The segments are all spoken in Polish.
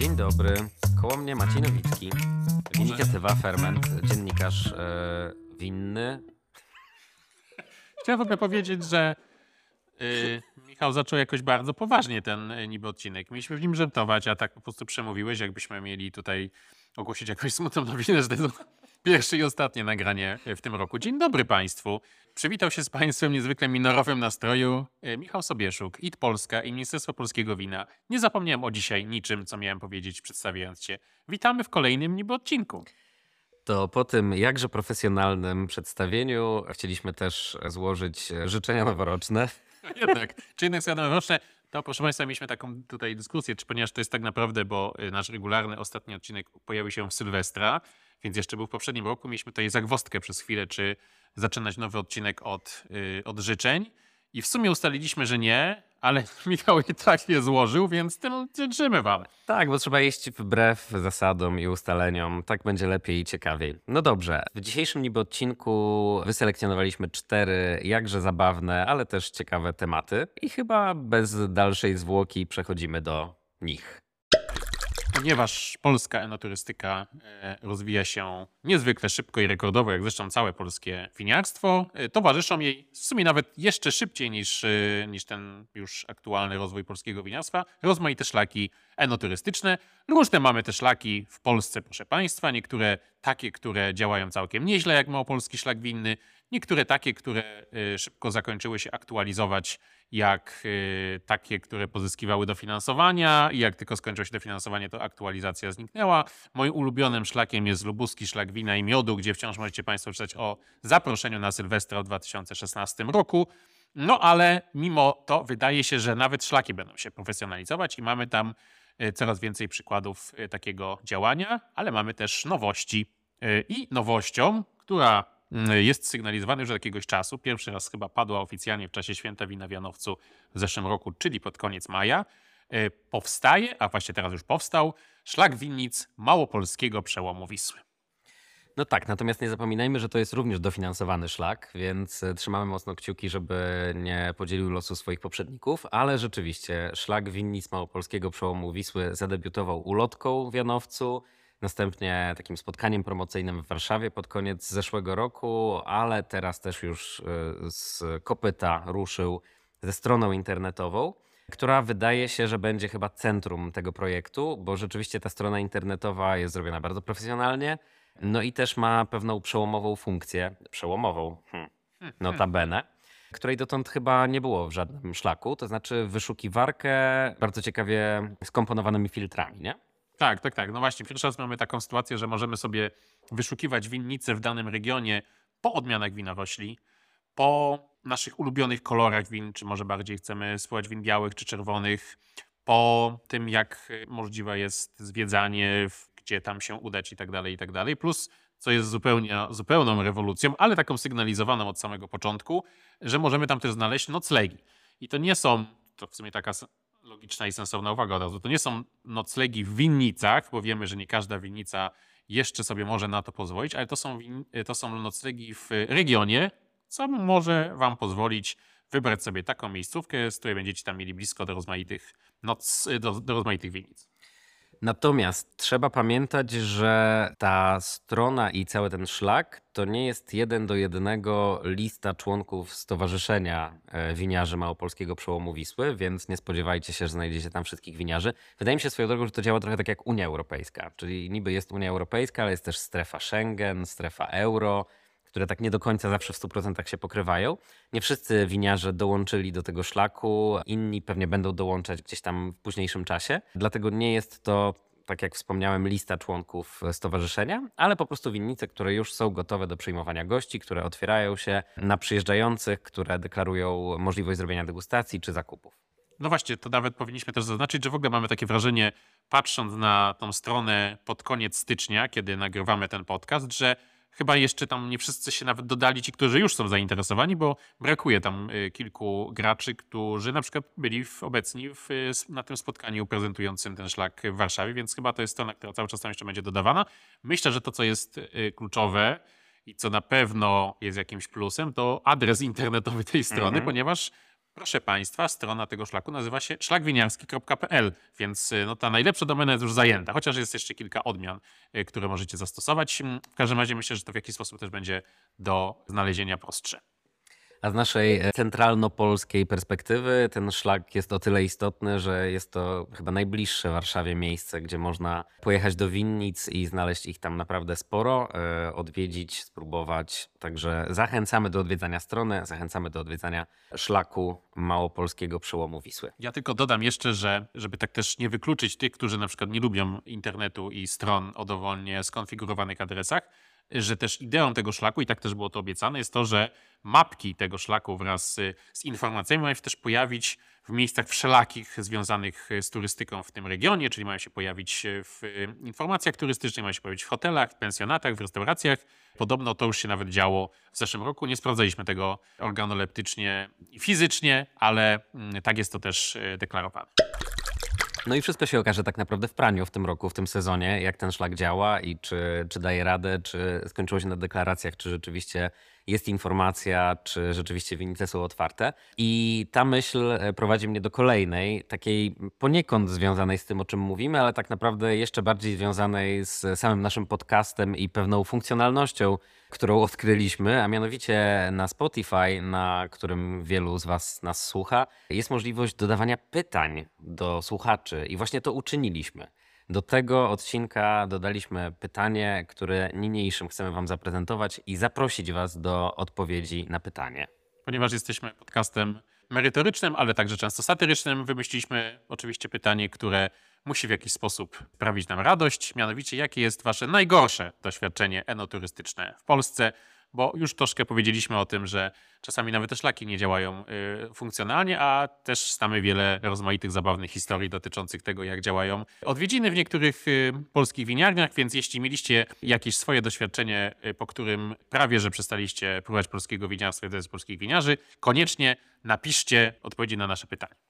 Dzień dobry. Koło mnie Maciej Nowicki. Inicjatywa Ferment, dziennikarz e, winny. Chciałem w ogóle powiedzieć, że y, Michał zaczął jakoś bardzo poważnie ten y, niby odcinek. Mieliśmy w nim żartować, a tak po prostu przemówiłeś, jakbyśmy mieli tutaj ogłosić jakąś smutną nowinę, że to pierwsze i ostatnie nagranie w tym roku. Dzień dobry Państwu. Przywitał się z Państwem niezwykle minorowym nastroju y, Michał Sobieszuk, IT Polska i Ministerstwo Polskiego Wina. Nie zapomniałem o dzisiaj niczym, co miałem powiedzieć przedstawiając się. Witamy w kolejnym niby odcinku. To po tym jakże profesjonalnym przedstawieniu chcieliśmy też złożyć życzenia noworoczne. Jednak, czy jednak zgadam roczne, to proszę Państwa, mieliśmy taką tutaj dyskusję, czy ponieważ to jest tak naprawdę, bo y, nasz regularny ostatni odcinek pojawił się w Sylwestra, więc jeszcze był w poprzednim roku, mieliśmy tutaj zagwostkę przez chwilę, czy zaczynać nowy odcinek od, y, od życzeń i w sumie ustaliliśmy, że nie, ale Michał i tak je złożył, więc tym życzymy Wam. Tak, bo trzeba iść wbrew zasadom i ustaleniom. Tak będzie lepiej i ciekawiej. No dobrze, w dzisiejszym niby odcinku wyselekcjonowaliśmy cztery jakże zabawne, ale też ciekawe tematy i chyba bez dalszej zwłoki przechodzimy do nich. Ponieważ polska enoturystyka e, rozwija się niezwykle szybko i rekordowo, jak zresztą całe polskie winiarstwo, e, towarzyszą jej w sumie nawet jeszcze szybciej niż, e, niż ten już aktualny rozwój polskiego winiarstwa rozmaite szlaki enoturystyczne. Różne mamy te szlaki w Polsce, proszę Państwa. Niektóre takie, które działają całkiem nieźle, jak małopolski szlak winny. Niektóre takie, które szybko zakończyły się aktualizować jak y, takie, które pozyskiwały dofinansowania i jak tylko skończyło się dofinansowanie, to aktualizacja zniknęła. Moim ulubionym szlakiem jest lubuski szlak wina i miodu, gdzie wciąż możecie Państwo czytać o zaproszeniu na Sylwestra w 2016 roku. No ale mimo to wydaje się, że nawet szlaki będą się profesjonalizować i mamy tam y, coraz więcej przykładów y, takiego działania, ale mamy też nowości. I nowością, która jest sygnalizowany już od jakiegoś czasu. Pierwszy raz chyba padła oficjalnie w czasie święta wina w Janowcu w zeszłym roku, czyli pod koniec maja. E, powstaje, a właśnie teraz już powstał, szlak winnic małopolskiego przełomu Wisły. No tak, natomiast nie zapominajmy, że to jest również dofinansowany szlak, więc e, trzymamy mocno kciuki, żeby nie podzielił losu swoich poprzedników, ale rzeczywiście szlak winnic małopolskiego przełomu Wisły zadebiutował ulotką w Janowcu. Następnie takim spotkaniem promocyjnym w Warszawie pod koniec zeszłego roku, ale teraz też już y, z kopyta ruszył ze stroną internetową, która wydaje się, że będzie chyba centrum tego projektu, bo rzeczywiście ta strona internetowa jest zrobiona bardzo profesjonalnie. No i też ma pewną przełomową funkcję, przełomową, hmm, notabene, której dotąd chyba nie było w żadnym szlaku, to znaczy wyszukiwarkę bardzo ciekawie skomponowanymi filtrami, nie? Tak, tak, tak. No właśnie, pierwszy raz mamy taką sytuację, że możemy sobie wyszukiwać winnice w danym regionie po odmianach winorośli, po naszych ulubionych kolorach win, czy może bardziej chcemy spływać win białych czy czerwonych, po tym, jak możliwe jest zwiedzanie, gdzie tam się udać i tak dalej, i tak dalej. Plus, co jest zupełnie, zupełną rewolucją, ale taką sygnalizowaną od samego początku, że możemy tam też znaleźć noclegi. I to nie są, to w sumie taka logiczna i sensowna uwaga od razu. To nie są noclegi w winnicach, bo wiemy, że nie każda winnica jeszcze sobie może na to pozwolić, ale to są, to są noclegi w regionie, co może Wam pozwolić wybrać sobie taką miejscówkę, z której będziecie tam mieli blisko do rozmaitych, noc, do, do rozmaitych winnic. Natomiast trzeba pamiętać, że ta strona i cały ten szlak to nie jest jeden do jednego lista członków Stowarzyszenia e, Winiarzy Małopolskiego Przełomu Wisły, więc nie spodziewajcie się, że znajdziecie tam wszystkich winiarzy. Wydaje mi się swoją drogą, że to działa trochę tak jak Unia Europejska, czyli niby jest Unia Europejska, ale jest też strefa Schengen, strefa euro, które tak nie do końca zawsze w 100% się pokrywają. Nie wszyscy winiarze dołączyli do tego szlaku, inni pewnie będą dołączać gdzieś tam w późniejszym czasie. Dlatego nie jest to tak jak wspomniałem, lista członków stowarzyszenia, ale po prostu winnice, które już są gotowe do przyjmowania gości, które otwierają się na przyjeżdżających, które deklarują możliwość zrobienia degustacji czy zakupów. No właśnie, to nawet powinniśmy też zaznaczyć, że w ogóle mamy takie wrażenie, patrząc na tą stronę pod koniec stycznia, kiedy nagrywamy ten podcast, że chyba jeszcze tam nie wszyscy się nawet dodali, ci, którzy już są zainteresowani, bo brakuje tam y, kilku graczy, którzy na przykład byli w, obecni w, na tym spotkaniu prezentującym ten szlak w Warszawie, więc chyba to jest strona, która cały czas tam jeszcze będzie dodawana. Myślę, że to, co jest y, kluczowe i co na pewno jest jakimś plusem, to adres internetowy tej strony, mm -hmm. ponieważ Proszę Państwa, strona tego szlaku nazywa się szlakwiniarski.pl, więc y, no, ta najlepsza domena jest już zajęta, chociaż jest jeszcze kilka odmian, y, które możecie zastosować. W każdym razie myślę, że to w jakiś sposób też będzie do znalezienia prostsze. A z naszej e, centralno-polskiej perspektywy ten szlak jest o tyle istotny, że jest to chyba najbliższe Warszawie miejsce, gdzie można pojechać do winnic i znaleźć ich tam naprawdę sporo, e, odwiedzić, spróbować. Także zachęcamy do odwiedzania strony, zachęcamy do odwiedzania szlaku małopolskiego przełomu Wisły. Ja tylko dodam jeszcze, że żeby tak też nie wykluczyć tych, którzy na przykład nie lubią internetu i stron o dowolnie skonfigurowanych adresach, że też ideą tego szlaku, i tak też było to obiecane, jest to, że mapki tego szlaku wraz z, informacjami mają się też pojawić w miejscach wszelakich związanych z turystyką w tym regionie, czyli mają się pojawić w y, informacjach turystycznych, mają się pojawić w hotelach, w pensjonatach, w restauracjach. Podobno to już się nawet działo w zeszłym roku. Nie sprawdzaliśmy tego organoleptycznie i fizycznie, ale mm, tak jest to też deklarowane. No i wszystko się okaże tak naprawdę w praniu w tym roku, w tym sezonie, jak ten szlak działa i czy, czy daje radę, czy skończyło się na deklaracjach, czy rzeczywiście jest informacja, czy rzeczywiście winnice są otwarte. I ta myśl e, prowadzi mnie do kolejnej, takiej poniekąd związanej z tym, o czym mówimy, ale tak naprawdę jeszcze bardziej związanej z samym naszym podcastem i pewną funkcjonalnością, którą odkryliśmy, a mianowicie na Spotify, na którym wielu z Was nas słucha, jest możliwość dodawania pytań do słuchaczy i właśnie to uczyniliśmy. Do tego odcinka dodaliśmy pytanie, które niniejszym chcemy Wam zaprezentować i zaprosić Was do odpowiedzi na pytanie. Ponieważ jesteśmy podcastem merytorycznym, ale także często satyrycznym, wymyśliliśmy oczywiście pytanie, które musi w jakiś sposób sprawić nam radość. Mianowicie, jakie jest Wasze najgorsze doświadczenie enoturystyczne w Polsce? Bo już troszkę powiedzieliśmy o tym, że czasami nawet te szlaki nie działają y, funkcjonalnie, a też znamy wiele rozmaitych zabawnych historii dotyczących tego, jak działają odwiedziny w niektórych y, polskich winiarniach. Więc jeśli mieliście jakieś swoje doświadczenie, y, po którym prawie że przestaliście próbować polskiego winiarstwa i polskich winiarzy, koniecznie napiszcie odpowiedzi na nasze pytanie.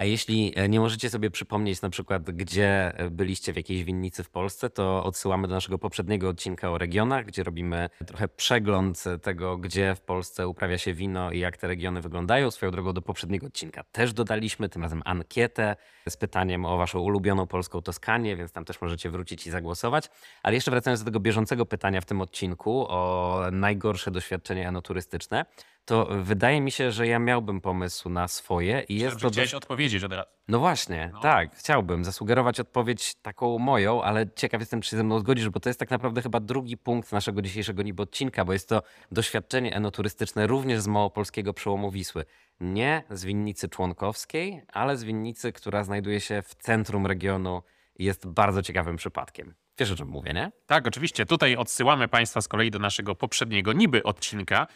A jeśli e, nie możecie sobie przypomnieć na przykład, gdzie e, byliście w jakiejś winnicy w Polsce, to odsyłamy do naszego poprzedniego odcinka o regionach, gdzie robimy trochę przegląd tego, gdzie w Polsce uprawia się wino i jak te regiony wyglądają. Swoją drogą do poprzedniego odcinka też dodaliśmy, tym razem ankietę z pytaniem o waszą ulubioną polską Toskanię, więc tam też możecie wrócić i zagłosować. Ale jeszcze wracając do tego bieżącego pytania w tym odcinku o najgorsze doświadczenie enoturystyczne, to wydaje mi się, że ja miałbym pomysł na swoje i jest to... chciałeś dość- odpowiedzieć od razu. no właśnie, No. tak, chciałbym zasugerować odpowiedź taką moją, ale ciekaw jestem, czy się ze mną zgodzisz, bo to jest tak naprawdę chyba drugi punkt naszego dzisiejszego niby odcinka, bo jest to doświadczenie enoturystyczne również z małopolskiego przełomu Wisły. Nie z winnicy członkowskiej, ale z winnicy, która znajduje się w centrum regionu i jest bardzo ciekawym przypadkiem. Wiesz o czym mówię, nie? Tak, oczywiście. Tutaj odsyłamy Państwa z kolei do naszego poprzedniego niby odcinka,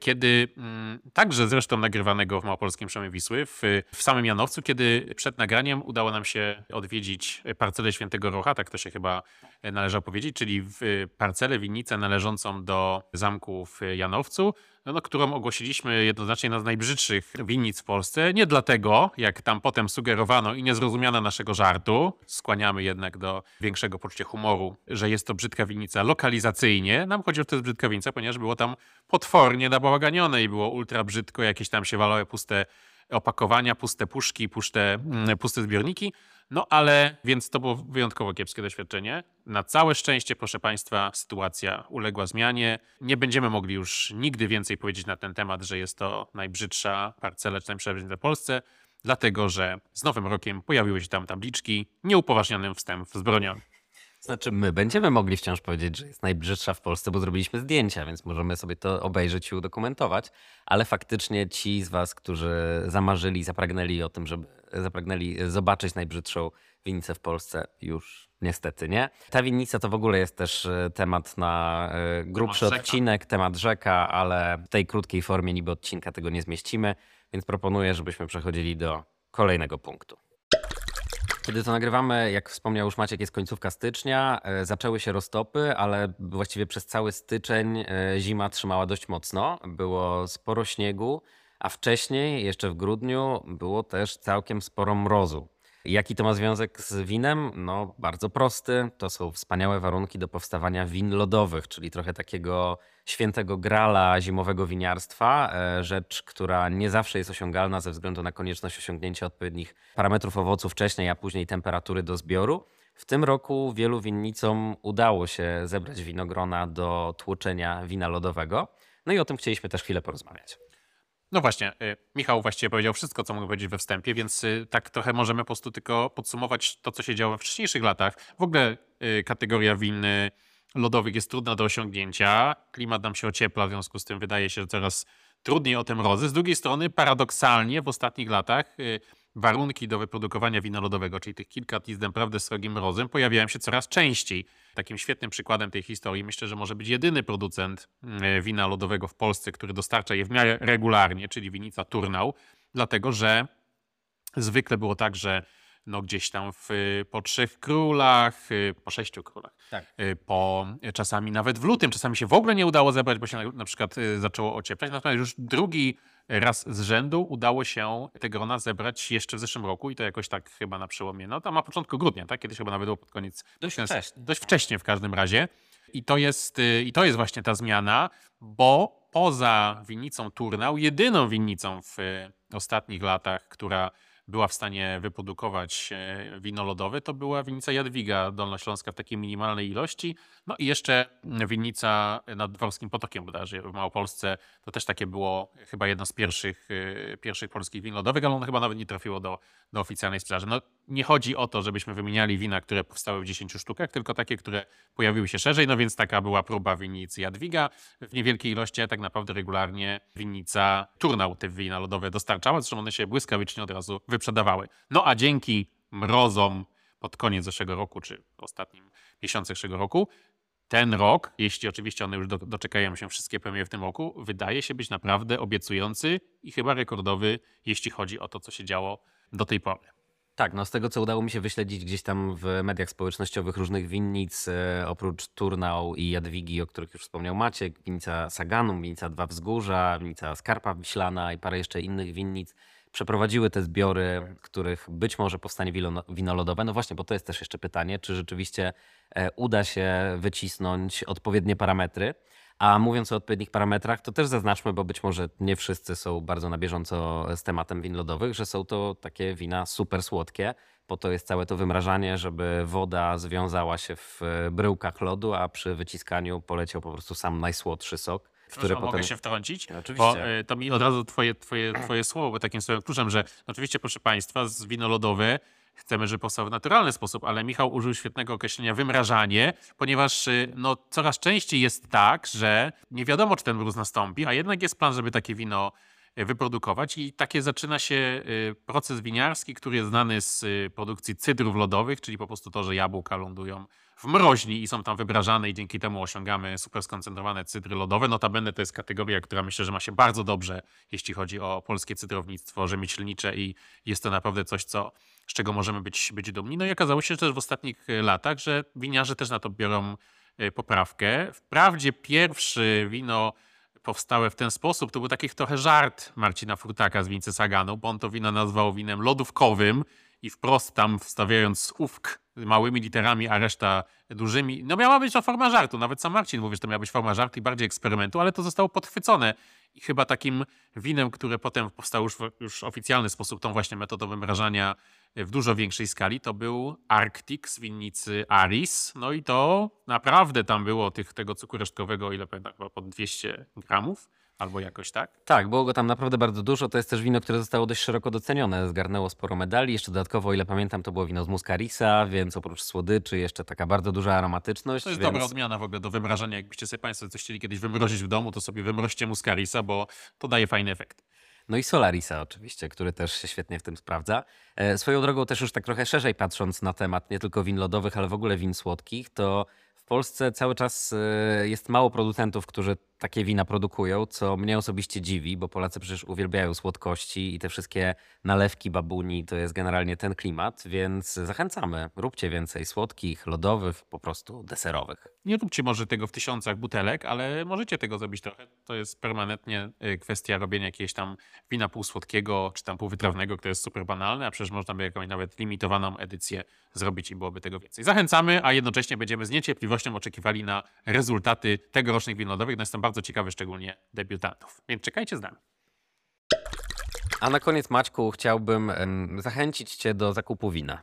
kiedy mm, także zresztą nagrywanego w Małopolskim Przemie Wisły, w, w samym Janowcu, kiedy przed nagraniem udało nam się odwiedzić parcelę Świętego Rocha, tak to się chyba należało powiedzieć, czyli w parcelę, winnicę należącą do zamku w Janowcu, no, no, którą ogłosiliśmy jednoznacznie na z najbrzydszych winnic w Polsce. Nie dlatego, jak tam potem sugerowano i nie zrozumiano naszego żartu, skłaniamy jednak do większego poczucia humoru, że jest to brzydka winnica lokalizacyjnie. Nam chodzi o to, że jest brzydka winnica, ponieważ było tam potwornie nabałaganione i było ultra brzydko, jakieś tam się walały puste opakowania, puste puszki, puste, mm, puste zbiorniki. No ale więc to było wyjątkowo kiepskie doświadczenie. Na całe szczęście, proszę Państwa, sytuacja uległa zmianie. Nie będziemy mogli już nigdy więcej powiedzieć na ten temat, że jest to najbrzydsza parcela czy winnica w Polsce, dlatego że z nowym rokiem pojawiły się tam tabliczki nieupoważnionym wstęp wzbroniony. Znaczy, my będziemy mogli wciąż powiedzieć, że jest najbrzydsza w Polsce, bo zrobiliśmy zdjęcia, więc możemy sobie to obejrzeć i udokumentować. Ale faktycznie ci z Was, którzy zamarzyli, zapragnęli o tym, żeby zapragnęli zobaczyć najbrzydszą winnicę w Polsce, już niestety nie. Ta winnica to w ogóle jest też e, temat na e, grubszy rzeka. odcinek, temat rzeka, ale w tej krótkiej formie niby odcinka tego nie zmieścimy, więc proponuję, żebyśmy przechodzili do kolejnego punktu. Kiedy to nagrywamy, jak wspomniał już Maciek, jest końcówka stycznia, e, zaczęły się roztopy, ale właściwie przez cały styczeń e, zima trzymała dość mocno. Było sporo śniegu, a wcześniej, jeszcze w grudniu, było też całkiem sporo mrozu. Jaki to ma związek z winem? No, bardzo prosty. To są wspaniałe warunki do powstawania win lodowych, czyli trochę takiego świętego grala zimowego winiarstwa. e, Rzecz, która nie zawsze jest osiągalna ze względu na konieczność osiągnięcia odpowiednich parametrów owocu wcześniej, a później temperatury do zbioru. W tym roku wielu winnicom udało się zebrać winogrona do tłoczenia wina lodowego. No i o tym chcieliśmy też chwilę porozmawiać. No właśnie, y, Michał właściwie powiedział wszystko, co mógł powiedzieć we wstępie, więc y, tak trochę możemy po prostu tylko podsumować to, co się działo we wcześniejszych latach. W ogóle y, kategoria win y, lodowych jest trudna do osiągnięcia. Klimat nam się ociepla, w związku z tym wydaje się, że coraz trudniej o te mrozy. Z drugiej strony, paradoksalnie w ostatnich latach warunki do wyprodukowania wina lodowego, czyli tych kilka dni z naprawdę srogim mrozem, pojawiają się coraz częściej. Takim świetnym przykładem tej historii myślę, że może być jedyny producent y, wina lodowego w Polsce, który dostarcza je w miarę regularnie, czyli winica Turnał, dlatego że zwykle było tak, że no gdzieś tam w, po trzech królach, y, po sześciu królach, Tak. y, po czasami nawet w lutym, czasami się w ogóle nie udało zebrać, bo się na, na przykład zaczęło ocieplać. Natomiast już drugi raz z rzędu udało się te grona zebrać jeszcze w zeszłym roku i to jakoś tak chyba na przełomie, no tam na początku grudnia, tak? Kiedyś chyba nawet było pod koniec. Dość ten- wcześnie. Dość wcześnie w każdym razie. I to jest, y, i to jest właśnie ta zmiana, bo poza winnicą Turnał, jedyną winnicą w y, ostatnich latach, która była w stanie wyprodukować e, wino lodowe, to była winnica Jadwiga Dolnośląska w takiej minimalnej ilości. No i jeszcze winnica nad Dworskim Potokiem bodajże w Małopolsce. To też takie było chyba jedno z pierwszych, e, pierwszych polskich win lodowych, ale ono chyba nawet nie trafiło do, do oficjalnej sprzedaży. No nie chodzi o to, żebyśmy wymieniali wina, które powstały w 10 sztukach, tylko takie, które pojawiły się szerzej. No więc taka była próba winnicy Jadwiga w niewielkiej ilości, tak naprawdę regularnie winnica Turnał te wina lodowe dostarczała. Zresztą one się błyskawicznie od razu wyprzedawały. No a dzięki mrozom pod koniec zeszłego roku, czy ostatnim miesiącu zeszłego roku, ten rok, jeśli oczywiście one już do, doczekają się wszystkie premiery w tym roku, wydaje się być naprawdę obiecujący i chyba rekordowy, jeśli chodzi o to, co się działo do tej pory. Tak, no z tego co udało mi się wyśledzić gdzieś tam w mediach społecznościowych różnych winnic, e, oprócz Turnał i Jadwigi, o których już wspomniał Maciek, winnica Saganum, winnica Dwa Wzgórza, winnica Skarpa Wiślana i parę jeszcze innych winnic, przeprowadziły te zbiory, których być może powstanie wino, wino lodowe. No właśnie, bo to jest też jeszcze pytanie, czy rzeczywiście e, uda się wycisnąć odpowiednie parametry. A mówiąc o odpowiednich parametrach, to też zaznaczmy, bo być może nie wszyscy są bardzo na bieżąco z tematem win lodowych, że są to takie wina super słodkie. Po to jest całe to wymrażanie, żeby woda związała się w e, bryłkach lodu, a przy wyciskaniu poleciał po prostu sam najsłodszy sok, który Proszę, potem... mogę się wtrącić? Oczywiście. Bo y, to mi od razu twoje, twoje, twoje słowo było takim swoim kluczem, że no oczywiście, proszę Państwa, z wino lodowe chcemy, żeby powstało w naturalny sposób, ale Michał użył świetnego określenia wymrażanie, ponieważ no, coraz częściej jest tak, że nie wiadomo, czy ten mróz nastąpi, a jednak jest plan, żeby takie wino y, wyprodukować i takie zaczyna się y, proces winiarski, który jest znany z y, produkcji cydrów lodowych, czyli po prostu to, że jabłka lądują w mroźni i są tam wybrażane i dzięki temu osiągamy super skoncentrowane cydry lodowe. Notabene to jest kategoria, która myślę, że ma się bardzo dobrze, jeśli chodzi o polskie cydrownictwo rzemieślnicze i jest to naprawdę coś, co, z czego możemy być, być dumni. No i okazało się też w ostatnich e, latach, że winiarze też na to biorą e, poprawkę. Wprawdzie pierwszy wino powstałe w ten sposób, to był taki trochę żart Marcina Frutaka z Wincy Saganu, bo on to wino nazwał winem lodówkowym i wprost tam wstawiając ówk małymi literami, a reszta dużymi. No miała być to forma żartu. Nawet sam Marcin mówi, że to miała być forma żartu i bardziej eksperymentu, ale to zostało podchwycone. I chyba takim winem, które potem powstało już w już oficjalny sposób, tą właśnie metodą wymrażania w dużo większej skali, to był Arctic z winnicy Aris. No i to naprawdę tam było tych, tego cukru resztkowego, ile pamiętam, chyba pod 200 gramów albo jakoś tak. Tak, było go tam naprawdę bardzo dużo. To jest też wino, które zostało dość szeroko docenione. Zgarnęło sporo medali. Jeszcze dodatkowo, o ile pamiętam, to było wino z Muscarisa, więc oprócz słodyczy jeszcze taka bardzo duża aromatyczność. To jest więc... dobra odmiana w ogóle do wymrażania. Jakbyście sobie Państwo coś chcieli kiedyś wymrozić w domu, to sobie wymroźcie muscarisa, bo to daje fajny efekt. No i Solarisa oczywiście, który też się świetnie w tym sprawdza. E, swoją drogą też już tak trochę szerzej patrząc na temat nie tylko win lodowych, ale w ogóle win słodkich, to w Polsce cały czas e, jest mało producentów, którzy takie wina produkują, co mnie osobiście dziwi, bo Polacy przecież uwielbiają słodkości i te wszystkie nalewki babuni to jest generalnie ten klimat, więc zachęcamy. Róbcie więcej słodkich, lodowych, po prostu deserowych. Nie róbcie może tego w tysiącach butelek, ale możecie tego zrobić trochę. To jest permanentnie y, kwestia robienia jakiegoś tam wina półsłodkiego czy tam półwytrawnego, które jest super banalne, a przecież można by jakąś nawet limitowaną edycję zrobić i byłoby tego więcej. Zachęcamy, a jednocześnie będziemy z niecierpliwością oczekiwali na rezultaty tegorocznych win lodowych. No jestem bardzo ciekawy, szczególnie debiutantów. Więc czekajcie z nami. A na koniec, Maćku, chciałbym zachęcić Cię do zakupu wina.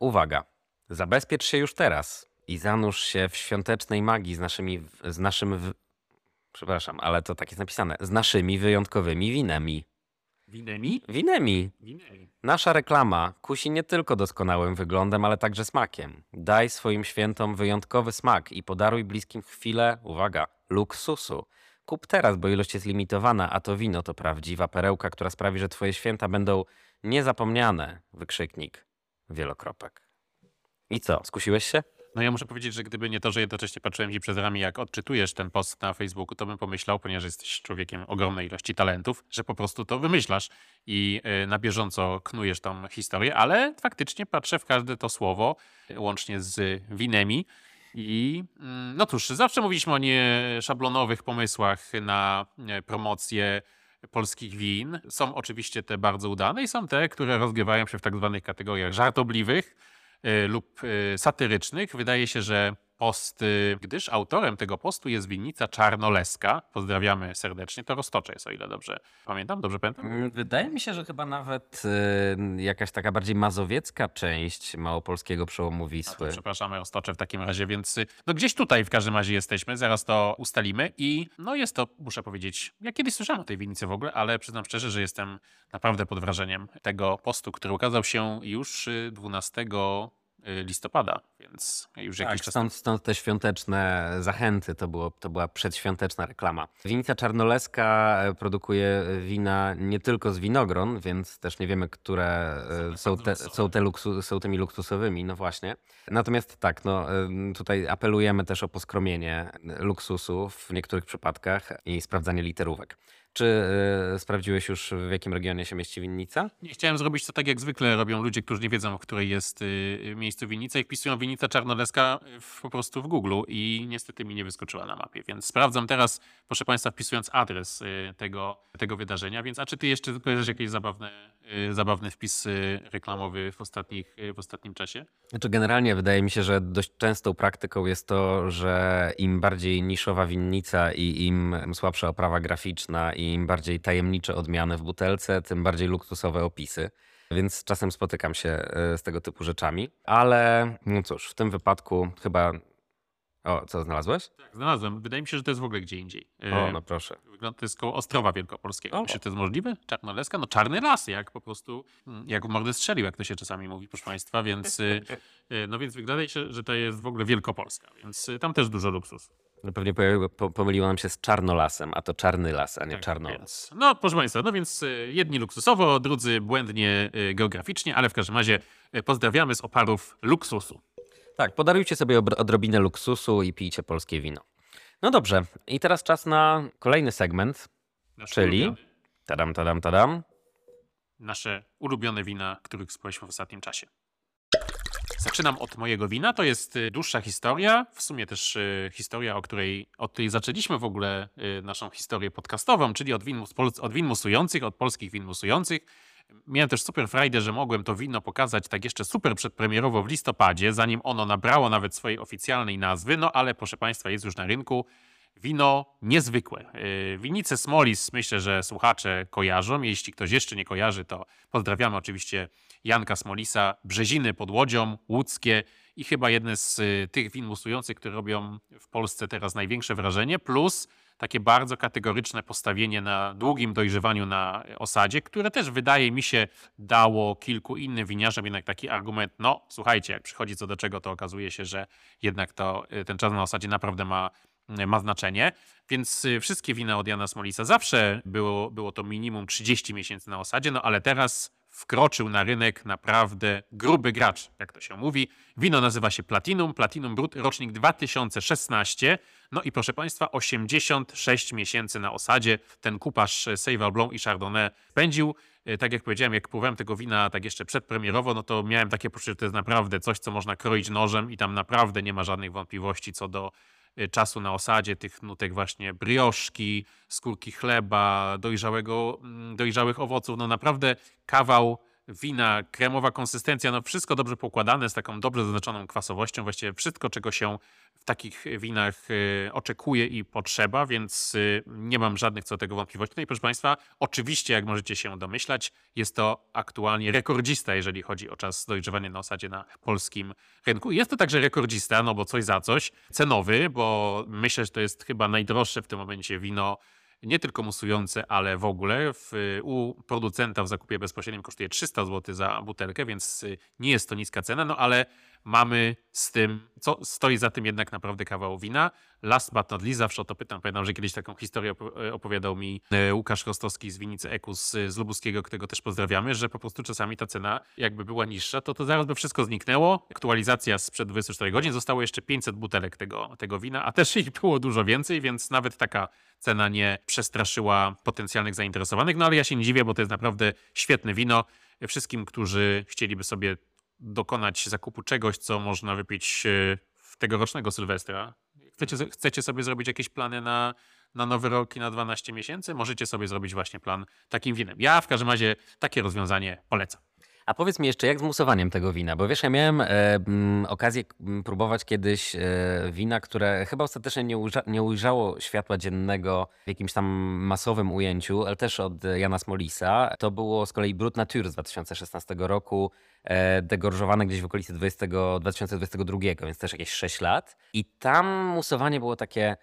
Uwaga, zabezpiecz się już teraz i zanurz się w świątecznej magii z naszymi, z naszym, w... przepraszam, ale to tak jest napisane, z naszymi wyjątkowymi winami. Winemi? Winemi. Winemi. Nasza reklama kusi nie tylko doskonałym wyglądem, ale także smakiem. Daj swoim świętom wyjątkowy smak i podaruj bliskim chwilę, uwaga, luksusu. Kup teraz, bo ilość jest limitowana, a to wino to prawdziwa perełka, która sprawi, że twoje święta będą niezapomniane. Wykrzyknik. Wielokropek. I co, skusiłeś się? No ja muszę powiedzieć, że gdyby nie to, że jednocześnie patrzyłem ci przez ramię, jak odczytujesz ten post na Facebooku, to bym pomyślał, ponieważ jesteś człowiekiem ogromnej ilości talentów, że po prostu to wymyślasz i y, na bieżąco knujesz tą historię, ale faktycznie patrzę w każde to słowo, y, łącznie z winemi. I mm, no cóż, zawsze mówiliśmy o nieszablonowych pomysłach na e, promocję polskich win. Są oczywiście te bardzo udane i są te, które rozgrywają się w tak zwanych kategoriach żartobliwych y, lub y, satyrycznych. Wydaje się, że post, y, gdyż autorem tego postu jest winnica Czarnoleska. Pozdrawiamy serdecznie. To Roztocze jest, o ile dobrze pamiętam. Dobrze pamiętam? Mm, Wydaje mi się, że chyba nawet y, jakaś taka bardziej mazowiecka część małopolskiego przełomu Wisły. przepraszamy Roztocze w takim razie, więc y, no gdzieś tutaj w każdym razie jesteśmy, zaraz to ustalimy i no jest to, muszę powiedzieć, ja kiedyś słyszałem o tej winnicy w ogóle, ale przyznam szczerze, że jestem naprawdę pod wrażeniem tego postu, który ukazał się już y, 12 listopada, więc już jakiś Tak, czas stąd, stąd te świąteczne zachęty, to, było, to była przedświąteczna reklama. Winica Czarnoleska e, produkuje wina nie tylko z winogron, więc też nie wiemy, które e, są, te, są, te luksu, są tymi luksusowymi, no właśnie. Natomiast tak, no, em, tutaj apelujemy też o poskromienie luksusu w niektórych przypadkach i sprawdzanie literówek. Czy e, sprawdziłeś już, w jakim regionie się mieści winnica? Nie chciałem zrobić to tak, jak zwykle robią ludzie, którzy nie wiedzą, w której jest y, miejscu winnica i wpisują winnica czarnoleska w, po prostu w Google i niestety mi nie wyskoczyła na mapie, więc sprawdzam teraz, proszę Państwa, wpisując adres y, tego, tego wydarzenia, więc a czy Ty jeszcze kojarzysz jakieś zabawne, y, zabawny wpis y, reklamowy w, ostatnich, y, w ostatnim czasie? Znaczy generalnie wydaje mi się, że dość częstą praktyką jest to, że im bardziej niszowa winnica i im słabsza oprawa graficzna i im bardziej tajemnicze odmiany w butelce, tym bardziej luksusowe opisy. Więc czasem spotykam się e, z tego typu rzeczami. Ale no cóż, w tym wypadku chyba... O, co znalazłeś? Tak, znalazłem. Wydaje mi się, że to jest w ogóle gdzie indziej. Y, O, no proszę. Wygląda to jest koło Ostrowa Wielkopolskiego. O. Że to jest możliwe? Czarnoleska? No czarny las, jak po prostu, mm, jak w mordę strzelił, jak to się czasami mówi, proszę Państwa, więc y, no więc wydaje się, że to jest w ogóle Wielkopolska, więc tam też dużo luksusu. No pewnie pomyliło nam się z czarnolasem, a to czarny las, a nie Tak, czarnolas. Więc, no proszę Państwa, no więc y, jedni luksusowo, drudzy błędnie y, geograficznie, ale w każdym razie y, pozdrawiamy z oparów luksusu. Tak, podarujcie sobie odrobinę luksusu i pijcie polskie wino. No dobrze, i teraz czas na kolejny segment. Nasz Czyli? ulubiony- Tadam, tadam, tadam. nasze ulubione wina, których spłyliśmy w ostatnim czasie. Zaczynam od mojego wina. To jest y, dłuższa historia, w sumie też y, historia, o której, od której zaczęliśmy w ogóle y, naszą historię podcastową, czyli od win, od win musujących, od polskich win musujących. Miałem też super frajdę, że mogłem to wino pokazać tak jeszcze super przedpremierowo w listopadzie, zanim ono nabrało nawet swojej oficjalnej nazwy, no ale proszę Państwa, jest już na rynku. Wino niezwykłe. Yy, Winnice Smolis myślę, że słuchacze kojarzą. Jeśli ktoś jeszcze nie kojarzy, to pozdrawiamy oczywiście Janka Smolisa, Brzeziny pod Łodzią, Łódzkie i chyba jedne z y, tych win musujących, które robią w Polsce teraz największe wrażenie, plus takie bardzo kategoryczne postawienie na długim dojrzewaniu na osadzie, które też wydaje mi się dało kilku innym winiarzom jednak taki argument, no słuchajcie, jak przychodzi co do czego, to okazuje się, że jednak to, y, ten czas na osadzie naprawdę ma ma znaczenie, więc y, wszystkie wina od Jana Smolisa zawsze było, było to minimum 30 miesięcy na osadzie, no ale teraz wkroczył na rynek naprawdę gruby gracz, jak to się mówi. Wino nazywa się Platinum, Platinum Brut, rocznik 2016. No i proszę Państwa, 86 miesięcy na osadzie ten kupasz Seyval Blanc i Chardonnay spędził. E, Tak jak powiedziałem, jak próbowałem tego wina tak jeszcze przedpremierowo, no to miałem takie poczucie, że to jest naprawdę coś, co można kroić nożem i tam naprawdę nie ma żadnych wątpliwości co do y, czasu na osadzie, tych nutek właśnie brioszki, skórki chleba, dojrzałego, mm, dojrzałych owoców. No naprawdę kawał wina, kremowa konsystencja, no wszystko dobrze poukładane, z taką dobrze zaznaczoną kwasowością. Właściwie wszystko, czego się w takich winach y, oczekuje i potrzeba, więc y, nie mam żadnych co do tego wątpliwości. No i proszę Państwa, oczywiście, jak możecie się domyślać, jest to aktualnie rekordzista, jeżeli chodzi o czas dojrzewania na osadzie na polskim rynku. Jest to także rekordzista, no bo coś za coś, cenowy, bo myślę, że to jest chyba najdroższe w tym momencie wino nie tylko musujące, ale w ogóle. W, u producenta w zakupie bezpośrednim kosztuje 300 zł za butelkę, więc y, nie jest to niska cena, no ale mamy z tym, co stoi za tym jednak naprawdę kawał wina. Last but not least, zawsze o to pytam. Pamiętam, że kiedyś taką historię opo- opowiadał mi e, Łukasz Rostowski z Winicy Ekus z Lubuskiego, którego też pozdrawiamy, że po prostu czasami ta cena jakby była niższa, to to zaraz by wszystko zniknęło. Aktualizacja sprzed 24 godzin, zostało jeszcze 500 butelek tego, tego wina, a też ich było dużo więcej, więc nawet taka cena nie przestraszyła potencjalnych zainteresowanych. No ale ja się nie dziwię, bo to jest naprawdę świetne wino. Wszystkim, którzy chcieliby sobie dokonać zakupu czegoś, co można wypić e, w tegorocznego Sylwestra. Chcecie, chcecie sobie zrobić jakieś plany na, na nowy rok i na 12 miesięcy? Możecie sobie zrobić właśnie plan takim winem. Ja w każdym razie takie rozwiązanie polecam. A powiedz mi jeszcze, jak z musowaniem tego wina? Bo wiesz, ja miałem e, mm, okazję mm, próbować kiedyś e, wina, które chyba ostatecznie nie, ujrza, nie ujrzało światła dziennego w jakimś tam masowym ujęciu, ale też od Jana Smolisa. To było z kolei Brut Nature z 2016 roku, e, degorżowane gdzieś w okolicy 20, 2022, więc też jakieś 6 lat. I tam musowanie było takie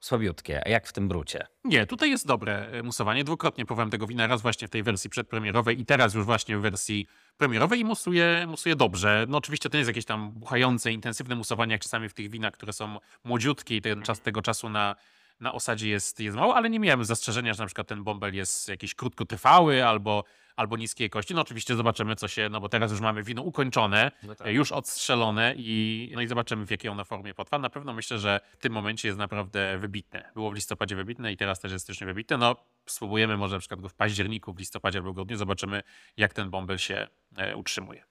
słabiutkie. Jak w tym brucie? Nie, tutaj jest dobre e, musowanie. Dwukrotnie próbowałem tego wina, raz właśnie w tej wersji przedpremierowej i teraz już właśnie w wersji premierowej i musuje, musuje dobrze. No oczywiście to nie jest jakieś tam buchające, intensywne musowanie, jak czasami w tych winach, które są młodziutkie i ten czas tego czasu na, na osadzie jest, jest mało, ale nie miałem zastrzeżenia, że na przykład ten bąbel jest jakiś krótkotrwały albo, albo niskiej jakości. No oczywiście zobaczymy, co się, no bo teraz już mamy wino ukończone, No tak. już odstrzelone i, no i zobaczymy, w jakiej ono formie potrwa. Na pewno myślę, że w tym momencie jest naprawdę wybitne. Było w listopadzie wybitne i teraz też jest styczniu wybitne. No spróbujemy może na przykład go w październiku, w listopadzie albo grudniu, zobaczymy, jak ten bąbel się e, utrzymuje.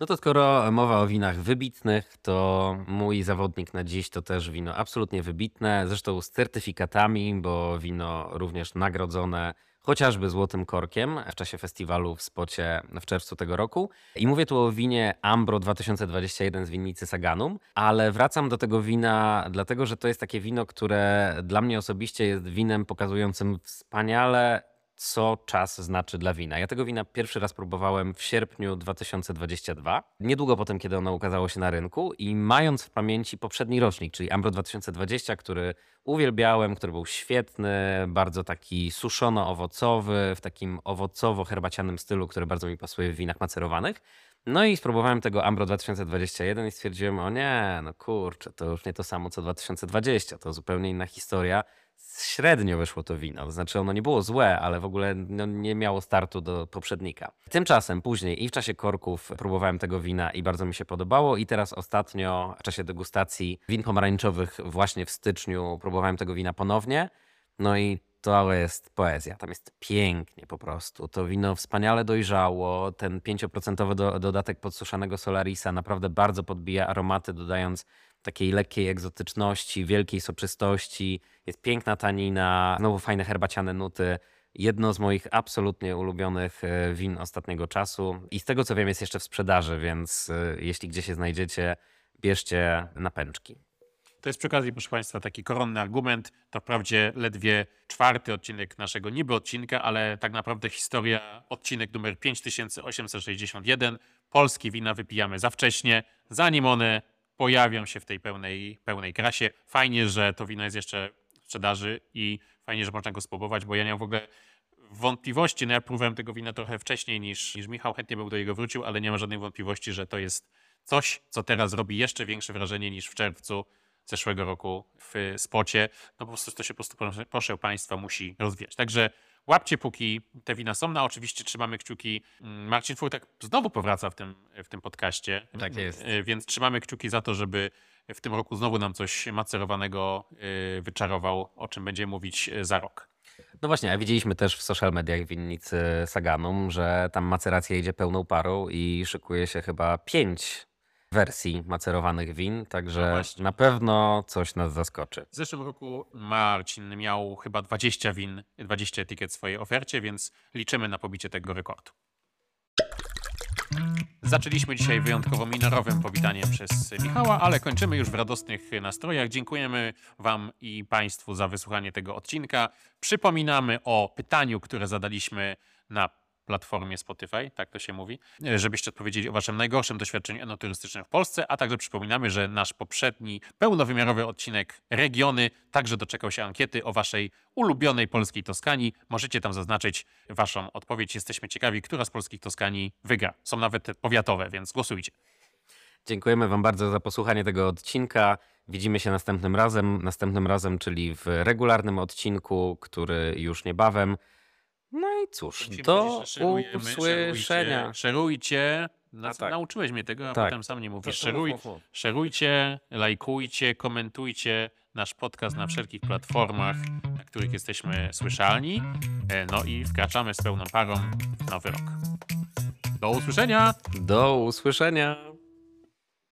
No to skoro mowa o winach wybitnych, to mój zawodnik na dziś to też wino absolutnie wybitne, zresztą z certyfikatami, bo wino również nagrodzone chociażby złotym korkiem w czasie festiwalu w Spocie w czerwcu tego roku. I mówię tu o winie Ambro 2021 z winnicy Saganum, ale wracam do tego wina dlatego, że to jest takie wino, które dla mnie osobiście jest winem pokazującym wspaniale co czas znaczy dla wina. Ja tego wina pierwszy raz próbowałem w sierpniu 2022, niedługo po tym, kiedy ono ukazało się na rynku i mając w pamięci poprzedni rocznik, czyli Ambro 2020, który uwielbiałem, który był świetny, bardzo taki suszono-owocowy, w takim owocowo-herbacianym stylu, który bardzo mi pasuje w winach macerowanych. No i spróbowałem tego Ambro 2021 i stwierdziłem, o nie, no kurczę, to już nie to samo co 2020, to zupełnie inna historia. Średnio wyszło to wino, to znaczy ono nie było złe, ale w ogóle no, nie miało startu do poprzednika. Tymczasem później i w czasie korków próbowałem tego wina i bardzo mi się podobało i teraz ostatnio w czasie degustacji win pomarańczowych właśnie w styczniu próbowałem tego wina ponownie. No i to jest poezja. Tam jest pięknie po prostu. To wino wspaniale dojrzało. Ten 5% do, dodatek podsuszanego Solarisa naprawdę bardzo podbija aromaty, dodając takiej lekkiej egzotyczności, wielkiej soczystości. Jest piękna tanina, znowu fajne herbaciane nuty. Jedno z moich absolutnie ulubionych e, win ostatniego czasu. I z tego co wiem, jest jeszcze w sprzedaży, więc e, jeśli gdzieś się znajdziecie, bierzcie na pęczki. To jest przy okazji, proszę Państwa, taki koronny argument. To wprawdzie ledwie czwarty odcinek naszego niby odcinka, ale tak naprawdę historia, odcinek numer 5861. Polskie wina wypijamy za wcześnie, zanim one pojawią się w tej pełnej, pełnej krasie. Fajnie, że to wino jest jeszcze sprzedaży i fajnie, że można go spróbować, bo ja nie mam w ogóle wątpliwości. No ja próbowałem tego wina trochę wcześniej niż, niż Michał, chętnie bym do niego wrócił, ale nie ma żadnej wątpliwości, że to jest coś, co teraz robi jeszcze większe wrażenie niż w czerwcu zeszłego roku w spocie. No po prostu to się po prostu, proszę Państwa, musi rozwijać. Także Łapcie, póki te wina są. No, oczywiście trzymamy kciuki. Mm, Marcin Furtek znowu powraca w tym, w tym podcaście. Tak jest. E, Więc trzymamy kciuki za to, żeby w tym roku znowu nam coś macerowanego e, wyczarował, o czym będziemy mówić e, za rok. No właśnie, a widzieliśmy też w social mediach winnicy Saganum, że tam maceracja idzie pełną parą i szykuje się chyba pięć wersji macerowanych win, No także właśnie. na pewno coś nas zaskoczy. W zeszłym roku Marcin miał chyba 20 win, 20 etykiet w swojej ofercie, więc liczymy na pobicie tego rekordu. Zaczęliśmy dzisiaj wyjątkowo minorowym powitaniem przez Michała, ale kończymy już w radosnych nastrojach. Dziękujemy Wam i Państwu za wysłuchanie tego odcinka. Przypominamy o pytaniu, które zadaliśmy na platformie Spotify, tak to się mówi, żebyście odpowiedzieli o Waszym najgorszym doświadczeniu enoturystycznym w Polsce, a także przypominamy, że nasz poprzedni pełnowymiarowy odcinek Regiony także doczekał się ankiety o Waszej ulubionej polskiej Toskanii. Możecie tam zaznaczyć Waszą odpowiedź. Jesteśmy ciekawi, która z polskich Toskanii wygra. Są nawet powiatowe, więc głosujcie. Dziękujemy Wam bardzo za posłuchanie tego odcinka. Widzimy się następnym razem, następnym razem, czyli w regularnym odcinku, który już niebawem. No i cóż, Musimy do szerujemy, usłyszenia. Szerujcie, szerujcie. Na, tak. Nauczyłeś mnie tego, a Tak. potem sam nie mówisz. Szeruj, szerujcie, lajkujcie, komentujcie nasz podcast na wszelkich platformach, na których jesteśmy słyszalni. E, No i wkraczamy z pełną parą w nowy rok. Do usłyszenia! Do usłyszenia.